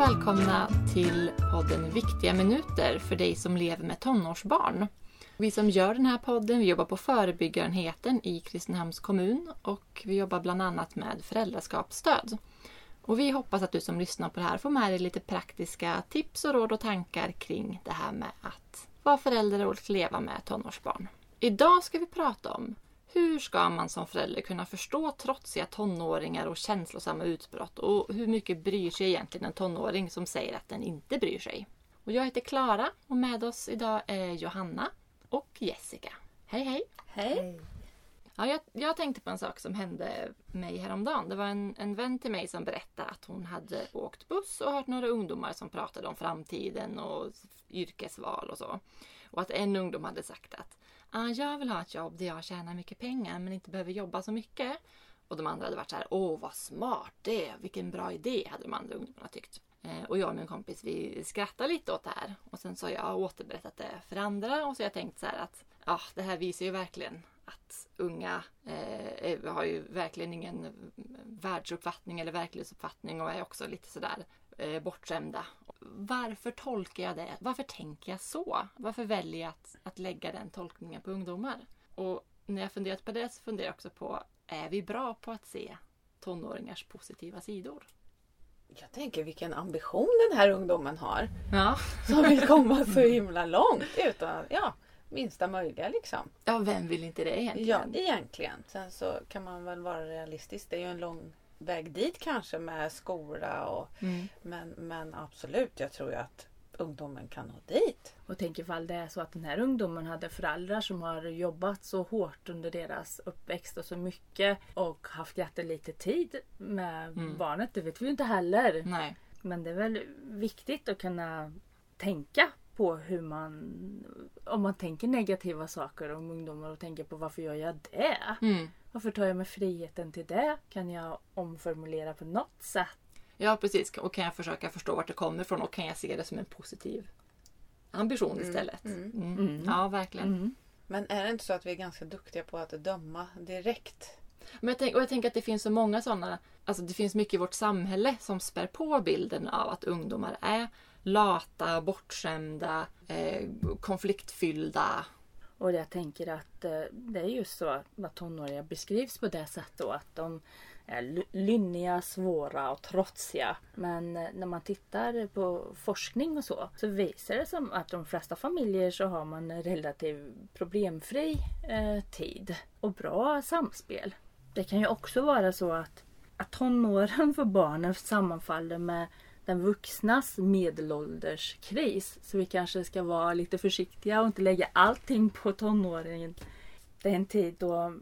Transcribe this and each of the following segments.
välkomna till podden Viktiga minuter för dig som lever med tonårsbarn. Vi som gör den här podden vi jobbar på förebyggarenheten i Kristinehamns kommun och vi jobbar bland annat med föräldraskapsstöd. Och vi hoppas att du som lyssnar på det här får med dig lite praktiska tips och råd och tankar kring det här med att vara förälder och leva med tonårsbarn. Idag ska vi prata om hur ska man som förälder kunna förstå trotsiga tonåringar och känslosamma utbrott och hur mycket bryr sig egentligen en tonåring som säger att den inte bryr sig? Och jag heter Klara och med oss idag är Johanna och Jessica. Hej hej! Hej! Ja, jag, jag tänkte på en sak som hände mig häromdagen. Det var en, en vän till mig som berättade att hon hade åkt buss och hört några ungdomar som pratade om framtiden och yrkesval och så. Och att en ungdom hade sagt att ah, jag vill ha ett jobb där jag tjänar mycket pengar men inte behöver jobba så mycket. Och de andra hade varit så här, åh vad smart det är, vilken bra idé, hade de andra ungdomarna tyckt. Eh, och jag och min kompis vi skrattade lite åt det här. Och sen så har jag återberättat det för andra och så har jag tänkt så här att ja, det här visar ju verkligen att unga eh, har ju verkligen ingen världsuppfattning eller verklighetsuppfattning och är också lite sådär eh, bortskämda. Varför tolkar jag det? Varför tänker jag så? Varför väljer jag att, att lägga den tolkningen på ungdomar? Och när jag funderat på det så funderar jag också på, är vi bra på att se tonåringars positiva sidor? Jag tänker vilken ambition den här ungdomen har. Ja. Som vill komma så himla långt utan ja, minsta möjliga liksom. Ja, vem vill inte det Ja, egentligen? egentligen. Sen så kan man väl vara realistisk. Det är ju en lång väg dit kanske med skola och Mm. men, men absolut, jag tror ju att ungdomen kan nå dit. Och tänk ifall det är så att den här ungdomen hade föräldrar som har jobbat så hårt under deras uppväxt och så mycket och haft jättelite tid med Mm. barnet. Det vet vi ju inte heller. Nej. Men det är väl viktigt att kunna tänka på hur man... Om man tänker negativa saker om ungdomar och tänker på varför gör jag det? Mm. Varför tar jag mig friheten till det? Kan jag omformulera på något sätt? Ja, precis. Och kan jag försöka förstå vart det kommer ifrån och kan jag se det som en positiv ambition istället? mm. Mm. Mm. Ja, verkligen. Mm. Men är det inte så att vi är ganska duktiga på att döma direkt? Men jag, tänk, och jag tänker att det finns så många sådana, alltså det finns mycket i vårt samhälle som spär på bilden av att ungdomar är lata, bortskämda, eh, konfliktfyllda. Och jag tänker att eh, det är just så att tonåringar beskrivs på det sättet då att de är lynniga, svåra och trotsiga. Men eh, när man tittar på forskning och så så visar det som att de flesta familjer så har man en relativt problemfri eh, tid och bra samspel. Det kan ju också vara så att, att tonåren för barnen sammanfaller med den vuxnas medelålderskris. Så vi kanske ska vara lite försiktiga och inte lägga allting på tonåringen. Det är en tid då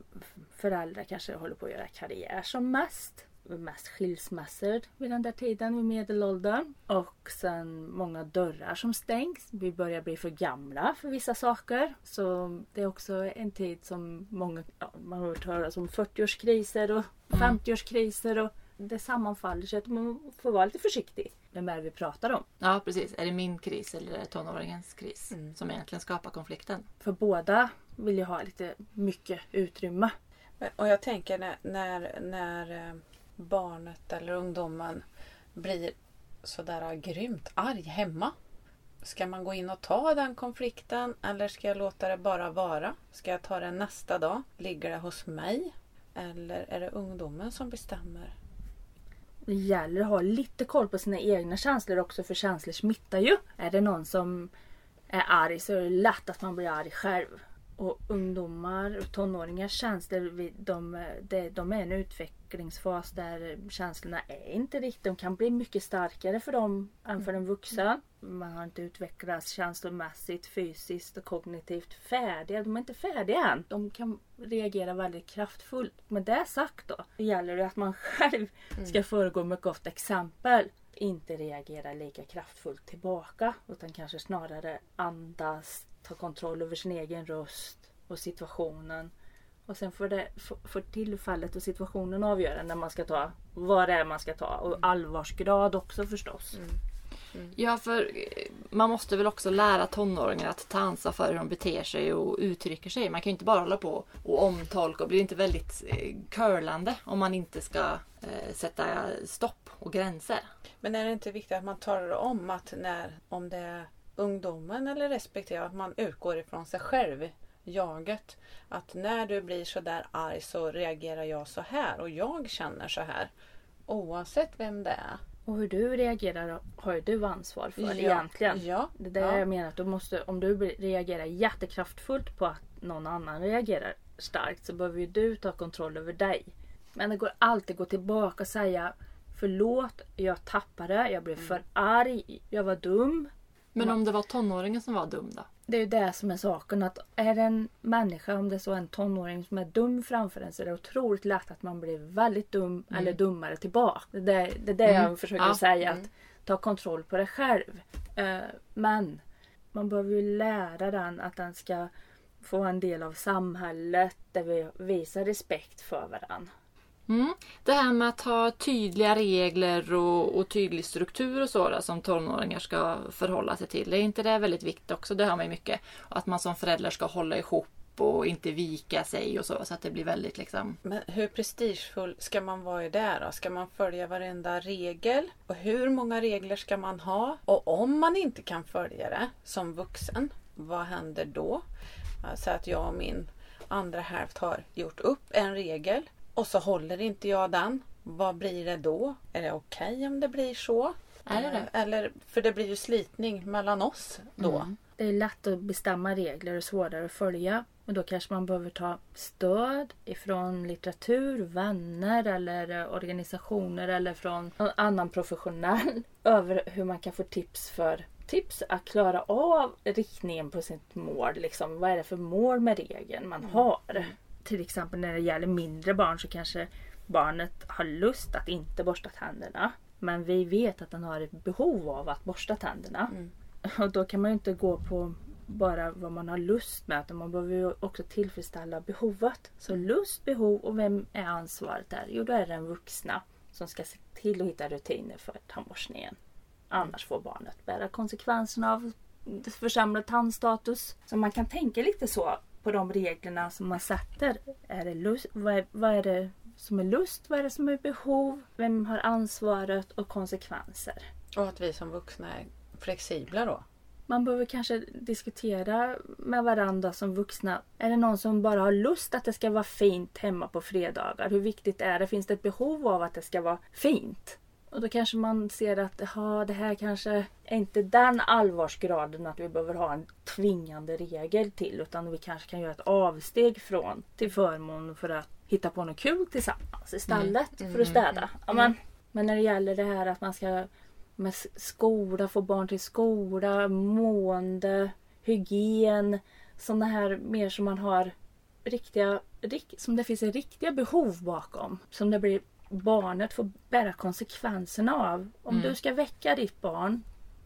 föräldrar kanske håller på att göra karriär som mest. Mest skilsmässor vid den där tiden, vid medelåldern. Och sen många dörrar som stängs. Vi börjar bli för gamla för vissa saker. Så det är också en tid som många, ja, man har hört talas om 40-årskriser och 50-årskriser. Och det sammanfaller så att man får vara lite försiktig med vad vi pratar om. Ja, precis. Är det min kris eller är det tonåringens kris Mm. som egentligen skapar konflikten? För båda vill ju ha lite mycket utrymme. Men- Och jag tänker när, när, när eh, barnet eller ungdomen blir sådär grymt arg hemma. Ska man gå in och ta den konflikten eller ska jag låta det bara vara? Ska jag ta den nästa dag? Ligger det hos mig? Eller är det ungdomen som bestämmer? Det gäller att ha lite koll på sina egna känslor också för känslor smittar ju. Är det någon som är arg så är det lätt att man blir arg själv. Och ungdomar och tonåringars känslor, de, de, de är en utvecklingsfas där känslorna är inte riktigt, de kan bli mycket starkare för dem än för en vuxen. Man har inte utvecklats känslomässigt, fysiskt och kognitivt färdiga. De är inte färdiga än. De kan reagera väldigt kraftfullt. Med det sagt då, det gäller det att man själv ska föregå med gott exempel. Inte reagera lika kraftfullt tillbaka utan kanske snarare andas, ta kontroll över sin egen röst och situationen. Och sen får, det, får- tillfället och situationen avgöra när man ska ta, vad det är man ska ta och allvarsgrad också förstås. Ja, för eh, man måste väl också lära tonåringar att ta ansvar för hur de beter sig och uttrycker sig. Man kan ju inte bara hålla på och omtolka och blir inte väldigt eh, curlande om man inte ska eh, sätta stopp och gränser. Men är det inte viktigt att man talar om att när, om det är ungdomen eller respektive, att man utgår ifrån sig själv, jaget. Att när du blir så där arg så reagerar jag så här och jag känner så här. Oavsett vem det är. Och hur du reagerar har ju du ansvar för Ja, egentligen. Ja, Det är ja. jag menar att du måste, om du reagerar jättekraftfullt på att någon annan reagerar starkt så behöver ju du ta kontroll över dig. Men det går alltid att gå tillbaka och säga Förlåt, jag tappade, jag blev för arg, jag var dum. Men om det var tonåringen som var dum då? Det är ju det som är saken att är det en människa, om det är så en tonåring som är dum framför en så är det otroligt lätt att man blir väldigt dum eller dummare tillbaka. Det, är det, det det jag försöker Ja. säga. att Ta kontroll på det själv. Eh, men man behöver ju lära den att den ska få en del av samhället där vi visar respekt för varandra. Mm. Det här med att ha tydliga regler och, och tydlig struktur och sådär som tonåringar ska förhålla sig till. Är inte det väldigt viktigt också? Det hör man ju mycket. Att man som förälder ska hålla ihop och inte vika sig och så. Så att det blir väldigt liksom... Men hur prestigefull ska man vara i det då? Ska man följa varenda regel? Och hur många regler ska man ha? Och om man inte kan följa det som vuxen, vad händer då? Så att jag och min andra hälft har gjort upp en regel och så håller inte jag den. Vad blir det då? Är det okej om det blir så? Är det det? Eller, för det blir ju slitning mellan oss då. Mm. Det är lätt att bestämma regler och svårare att följa. Och då kanske man behöver ta stöd ifrån litteratur, vänner eller eh, organisationer eller från någon annan professionell över hur man kan få tips för tips att klara av riktningen på sitt mål. Liksom, vad är det för mål med regeln man har? Till exempel när det gäller mindre barn så kanske barnet har lust att inte borsta tänderna. Men vi vet att den har ett behov av att borsta tänderna. Och då kan man ju inte gå på bara vad man har lust med utan man behöver ju också tillfredsställa behovet. Så lust, behov och vem är ansvaret där? Jo, då är det den vuxna som ska se till att hitta rutiner för tandborstningen. Annars får barnet bära konsekvenserna av försämrad tandstatus. Så man kan tänka lite så på de reglerna som man sätter. Är det lust, vad, är, vad är det som är lust? Vad är det som är behov? Vem har ansvaret och konsekvenser? Och att vi som vuxna är flexibla då. Man behöver kanske diskutera med varandra som vuxna. Är det någon som bara har lust att det ska vara fint hemma på fredagar? Hur viktigt är det? Finns det ett behov av att det ska vara fint? Och då kanske man ser att aha, det här kanske är inte den allvarsgraden att vi behöver ha en tvingande regel till. Utan vi kanske kan göra ett avsteg från till förmån för att hitta på något kul tillsammans istället för att städa. Ja, men, men när det gäller det här att man ska med skola, få barn till skola, mående, hygien. Sådana här mer som man har riktiga, rik, som det finns riktiga behov bakom. Som det blir barnet får bära konsekvenserna av. Om du ska väcka ditt barn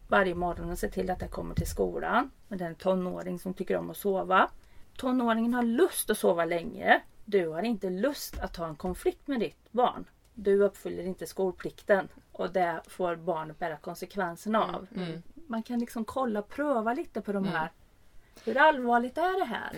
varje morgon och se till att det kommer till skolan. Men det är en tonåring som tycker om att sova. Tonåringen har lust att sova länge. Du har inte lust att ha en konflikt med ditt barn. Du uppfyller inte skolplikten och det får barnet bära konsekvenserna av. Man kan liksom kolla och pröva lite på de här. Hur allvarligt är det här?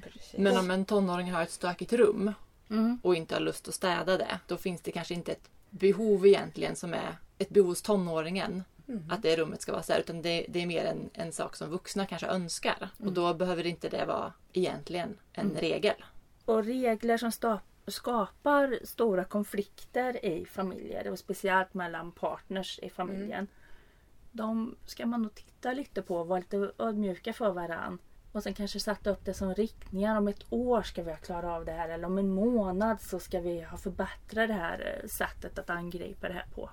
Precis. Men om en tonåring har ett stökigt rum Mm. och inte har lust att städa det. Då finns det kanske inte ett behov egentligen som är ett behov hos tonåringen. Att det rummet ska vara så här. Utan det, det är mer en, en sak som vuxna kanske önskar. Och då behöver inte det vara egentligen en regel. Och regler som sta- skapar stora konflikter i familjer och speciellt mellan partners i familjen. De ska man nog titta lite på och vara lite ödmjuka för varann. Och sen kanske sätta upp det som riktningar. Om ett år ska vi ha klarat av det här eller om en månad så ska vi ha förbättrat det här eh, sättet att angripa det här på.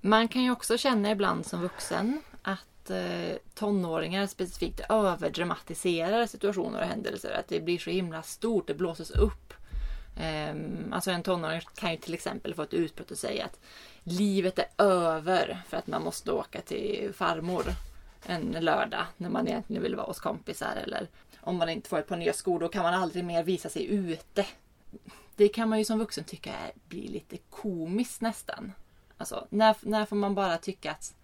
Man kan ju också känna ibland som vuxen att eh, tonåringar specifikt överdramatiserar situationer och händelser. Att det blir så himla stort, det blåses upp. Ehm, alltså en tonåring kan ju till exempel få ett utbrott och säga att livet är över för att man måste åka till farmor en lördag när man egentligen vill vara hos kompisar. Eller om man inte får ett par nya skor då kan man aldrig mer visa sig ute. Det kan man ju som vuxen tycka är, blir lite komiskt nästan. Alltså, när, när får man bara tycka att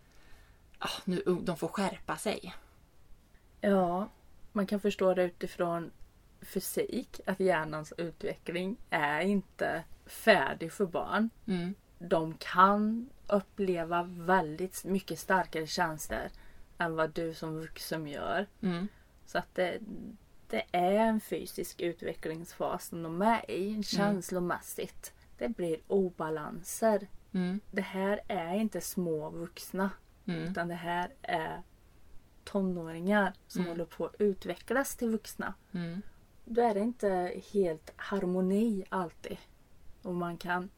ah, nu, de får skärpa sig. Ja, man kan förstå det utifrån fysik. Att hjärnans utveckling är inte färdig för barn. Mm. De kan uppleva väldigt mycket starkare känslor än vad du som vuxen gör. Mm. Så att det, det är en fysisk utvecklingsfas som de är i, känslomässigt. Det blir obalanser. Mm. Det här är inte små vuxna. Mm. Utan det här är tonåringar som Mm. håller på att utvecklas till vuxna. Mm. Då är det inte helt harmoni alltid. Och man kan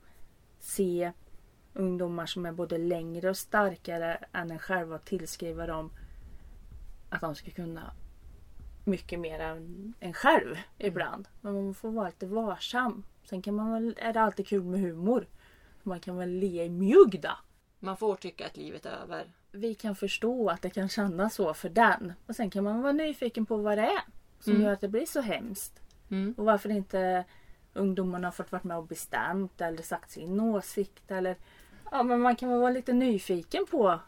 se ungdomar som är både längre och starkare än en själv och tillskriva dem att de ska kunna mycket mer än en själv ibland. Men man får vara lite varsam. Sen kan man väl, är det alltid kul med humor. Man kan väl le i mjugg då. Man får tycka att livet är över. Vi kan förstå att det kan kännas så för den. Och sen kan man vara nyfiken på vad det är som Mm. gör att det blir så hemskt. Mm. Och varför inte ungdomarna har fått vara med och bestämt eller sagt sin åsikt. Eller, ja, men man kan väl vara lite nyfiken på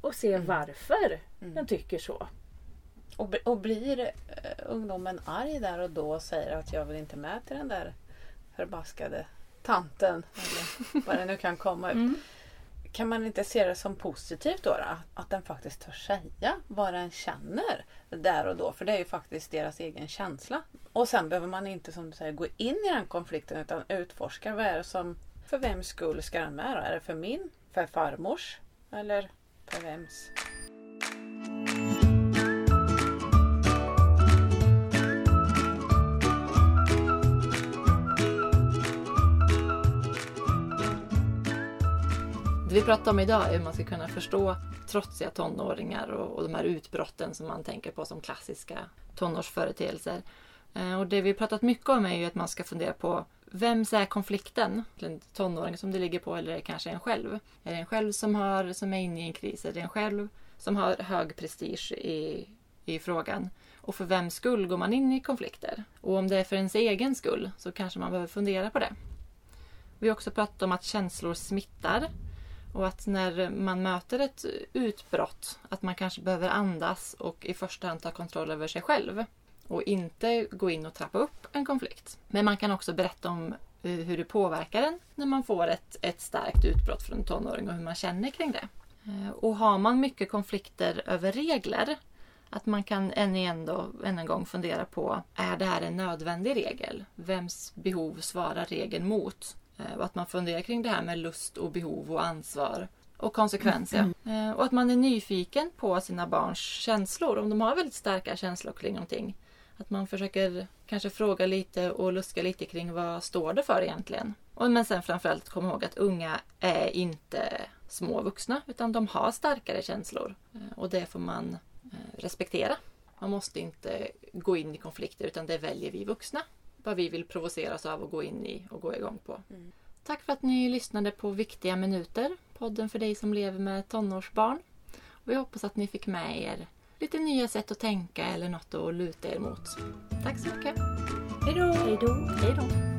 och se varför den tycker så. Och, och blir eh, ungdomen arg där och då och säger att jag vill inte med till den där förbaskade tanten. Eller vad det nu kan komma ut. Mm. Kan man inte se det som positivt då, då? Att den faktiskt törs säga vad den känner där och då. För det är ju faktiskt deras egen känsla. Och sen behöver man inte som du säger gå in i den konflikten utan utforska vad är det som för vems skull ska den med då? Är det för min? För farmors? Eller för vems? Det vi pratar om idag är hur man ska kunna förstå trotsiga tonåringar och, och de här utbrotten som man tänker på som klassiska tonårsföreteelser. Eh, och det vi pratat mycket om är ju att man ska fundera på vems är konflikten? En tonåring som det ligger på eller kanske en själv? Är det en själv som, har, som är inne i en kris? Är det en själv som har hög prestige i, i frågan? Och för vems skull går man in i konflikter? Och om det är för ens egen skull så kanske man behöver fundera på det. Vi har också pratat om att känslor smittar och att när man möter ett utbrott att man kanske behöver andas och i första hand ta kontroll över sig själv och inte gå in och trappa upp en konflikt. Men man kan också berätta om eh, hur det påverkar en när man får ett, ett starkt utbrott från en tonåring och hur man känner kring det. Eh, Och har man mycket konflikter över regler att man kan än igen då, än en gång fundera på, är det här en nödvändig regel? Vems behov svarar regeln mot? Eh, Och att man funderar kring det här med lust och behov och ansvar och konsekvenser. Eh, Och att man är nyfiken på sina barns känslor, om de har väldigt starka känslor kring någonting. Att man försöker kanske fråga lite och luska lite kring vad står det för egentligen. Och men sen framförallt komma ihåg att unga är inte små vuxna utan de har starkare känslor. Eh, Och det får man eh, respektera. Man måste inte gå in i konflikter utan det väljer vi vuxna. Vad vi vill provoceras av och gå in i och gå igång på. Tack för att ni lyssnade på Viktiga minuter, podden för dig som lever med tonårsbarn. Och jag hoppas att ni fick med er lite nya sätt att tänka eller något att luta er mot. Tack så mycket! Hej då! Hej!